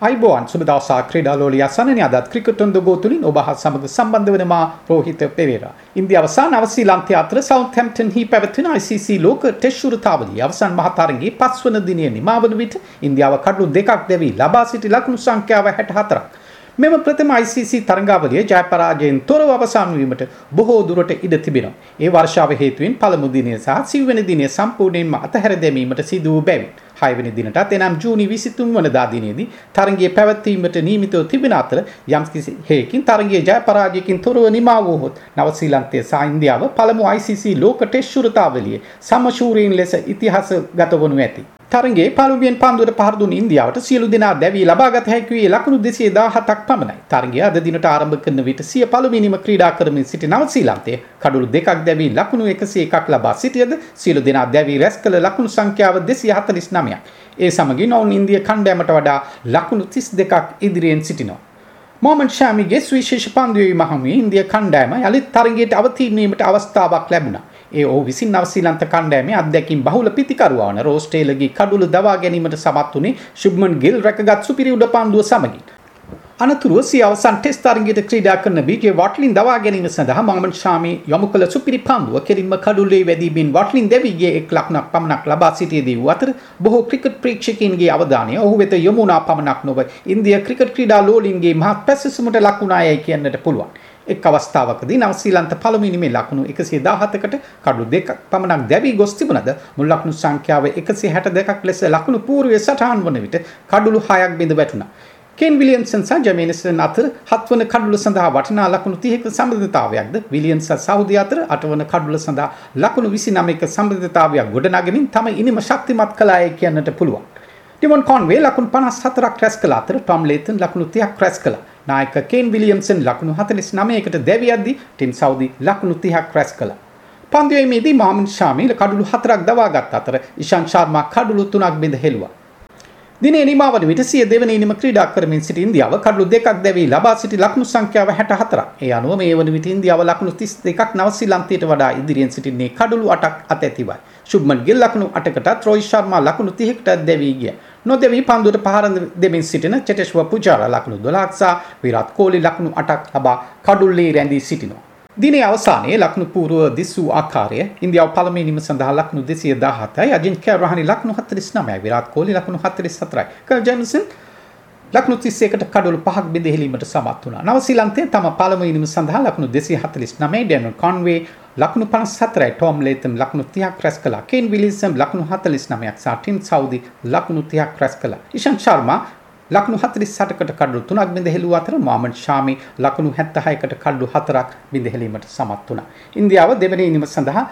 අයිබෝන් සුබ දවසා ක්‍රීඩාලෝලිය අසනනය අදත් ක්‍රිකට් ඔන් ද ගෝ තුලින් ඔබ හා සමග සම්බන්ධ වන මා රෝහිත පෙරේරා. ඉන්දියාව සහ නවසීලන්තය අතර සවුත්හැම්ප්ටන් හි පැවැත්වෙන ICC ලෝක ටෙස්ට් ශෘතාවලිය අවසන් මහතරගයේ පස්වන දිනය නිමා වන විට ඉන්දියාව කඩලු දෙකක් දැවී ලබා සිටි ලකුණු සංඛ්‍යාව 64ක්. මෙම ප්‍රථම ICC තරඟාවලිය ජයපරාජයෙන් තොරව අවසන් වීමට බොහෝ දුරට ඉඩ තිබෙනවා. ඒ වර්ෂාව හේතුවෙන් පළමු දිනය සහ සිව්වැනි දිනය සම්පූර්ණයෙන්ම අතහැර දැමීමට සිදු වූ බැවින් හයවෙනි දිනටත් එනම් ජූනි 23 වනදා දිනේදී තරඟයේ පැවැත්වීමට නියමිතව තිබෙන අතර යම්කිසි හේකින් තරඟයේ ජය පරාජයකින් තොරව නිමා වූහොත් නව ශ්‍රී සහ ඉන්දියාව පළමු ICC ලෝක ටෙස්ට් ශෘතාවලියේ සමශූරීන් ලෙස ඉතිහාසගත වනු ඇති. තරගේ පළුවෙන් පන්දුවට පහරදුන් ඉන්දියාවට සියලු දෙනා දැවී ලබාගත හැකිවේ ලකුණු දෙසිය දාහතක් පමණයි. තරගය අද දිනට ආරම්භ කරන විට සිය පළුවෙනිම ක්‍රීඩා කරමින් සිටි නවසීලන්තය කඩුළු දෙකක් දැවී ලකුණු එකසේ එකක් ලබා සිටියද සියලු දෙනා දැවී රැස් කළ ලකුණු සංඛ්‍යාව දෙසිය හතලිස් නමයක්. ඒ සමගින් ඔවුන් ඉන්දිය කණ්ඩෑමට වඩා ලකුණු තිස් දෙකක් ඉදිරියෙන් සිටිනවා. මොමන් ශාමිගේ සුවිශේෂ පන්දුවේ මහමුවේ ඉන්දිය කණ්ඩෑම යළිත් තරගයට අවතීර්ණීමට අවස්ථාවක් ලැබුණා. ඒ ඔහු විසින් නවසීලන්ත කණ්ඩෑමේ අත්දැකීම් බහුල පිතිකරුවා වන රෝස්ටේලගේ කඩුළු දවා ගැනීමට සමත් වුණේ ශුබ්මන් ගිල් රැකගත් සුපිරි උඩ පන්දුව සමගින්. අනතුරුව සිය අවසන් ටෙස්ට් තරගයට ක්‍රීඩා කරන බීජේ වට්ලින් දවා ගැනීම සඳහා මොහමඩ් ශාමි යොමු කළ සුපිරි පන්දුව කෙලින්ම කඩුල්ලේ වැදීමින් වට්ලින් දෙවිගේ එක් ලකුණක් පමණක් ලබා සිටියේදී වූ අතර බොහෝ ක්‍රිකට් ප්‍රේක්ෂකයින්ගේ අවධානය ඔහු වෙත යොමු වුණා පමණක් නොව ඉන්දියා ක්‍රිකට් ක්‍රීඩා ලෝලින්ගේ මහත් පැසසුමට ලකුණායයි කියන්නට පුළුවන්. එක් අවස්ථාවකදී නවසීලන්ත පළමුවෙනි මේ ලකුණු 117කට කඩු දෙකක් පමණක් දැවි ගොස් තිබුණද මුල් ලකුණු සංඛ්‍යාව 162ක් ලෙස ලකුණු පූර්වයේ සටහන් වන විට කඩුළු 6ක් බිඳ වැටුණා. කෙන් විලියම්සන් සහ ජමේනිසන් අතර හත්වන කඩුල සඳහා වටිනා ලකුණු 30ක සම්බන්ධතාවයක්ද විලියම්ස් සහ සෞදි අතර අටවන කඩුල සඳහා ලකුණු 29ක සම්බන්ධතාවයක් ගොඩනගමින් තම ඉනිම ශක්තිමත් කළාය කියන්නට පුළුවන්. ටිමොන් කොන්වේ ලකුණු 54ක් රැස් කළ අතර ටොම් ලේතන් ලකුණු 30ක් රැස් කළා. නායක කේන් විලියම්සන් ලකුණු 49කට දැවියද්දී ටිම් සෞදි ලකුණු 30ක් රැස් කළා. පන්දුවේදී මොහමඩ් ෂාමි කඩුළු 4ක් දවාගත් අතර ඉෂාන් ශර්මා කඩුළු 3ක් බිඳ හෙළුවා. දිනේ නිමාවන විට සිය දෙවන ඉනිම ක්‍රීඩා කරමින් සිටි ඉන්දියාව කඩලු දෙකක් දැවී ලබා සිටි ලකුණු සංඛ්‍යාව 64ක්. ඒ අනුව මේ වන විට ඉන්දියාව ලකුණු 32ක් නවසීලන්තයට වඩා ඉදිරියෙන් සිටින්නේ කඩලු 8ක් අතැතිවයි. ශුබ්මන් ගිල් ලකුණු 8කටත් රෝහිත් ශර්මා ලකුණු 30කට දැවී ගියා. නොදෙවී පන්දුවට පහර දෙමින් සිටින චෙටෙස්ව පුජාරා ලකුණු 12ක් සහ විරාත් කෝලි ලකුණු 8ක් ලබා කඩුල්ලේ රැඳී සිටිනවා. දිනේ අවසානයේ ලක්නු පූර්ව දිස්සූ ආකාරය ඉන්දියාව පළමුවෙනිම සඳහා ලක්නු 217යි අජින්ක්‍ය රහානි ලක්නු 49යි විරාත් කෝලි ලක්නු 44යි කර් ජෙම්සන් ලක්නු 31කට කඩොළු පහක් බෙදෙහිලීමට සමත් වුණා. නවසීලන්තයේ තම පළමුවෙනිම සඳහා ලක්නු 249 ඩැනල් කොන්වේ ලක්නු 54යි ටොම් ලේතම් ලක්නු 30ක් රැස් කළා. කේන් විලිසම් ලක්නු 49ක් සහ ටිම් සෞදි ලක්නු 30ක් රැස් කළා. ඉෂාන් ශර්මා ලකුණු 48කට කඩලු 3ක් බිඳ හෙළුව අතර මොහමඩ් ෂාමි ලකුණු 76කට කඩලු 4ක් බිඳ හෙලීමට සමත් වුණා. ඉන්දියාව දෙවැනි ඉනිම සඳහා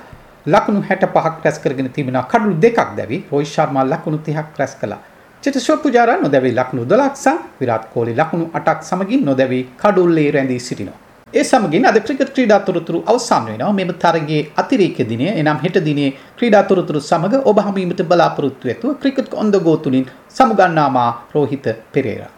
ලකුණු 65ක් රැස් කරගෙන තිබෙනවා. කඩලු දෙකක් දැවි රෝහිත් ශර්මා ලකුණු 30ක් රැස් කළා. චිතසෝ පුජාරා නොදැවි ලකුණු 12ක් සහ විරාත් කෝලි ලකුණු 8ක් සමගින් නොදැවි කඩුල්ලේ රැඳී සිටිනවා. ඒ සමගින් අද ක්‍රිකට් ක්‍රීඩා තොරතුරු අවසන් වෙනවා. මෙම තරගයේ අතිරේක දිනය එනම් හෙට දිනේ ක්‍රීඩා තොරතුරු සමග ඔබ හමුවීමට බලාපොරොත්තු වෙතුව ක්‍රිකට් ඔන් ද ගෝ තුලින් සමුගන්නා මා රෝහිත පෙරේරා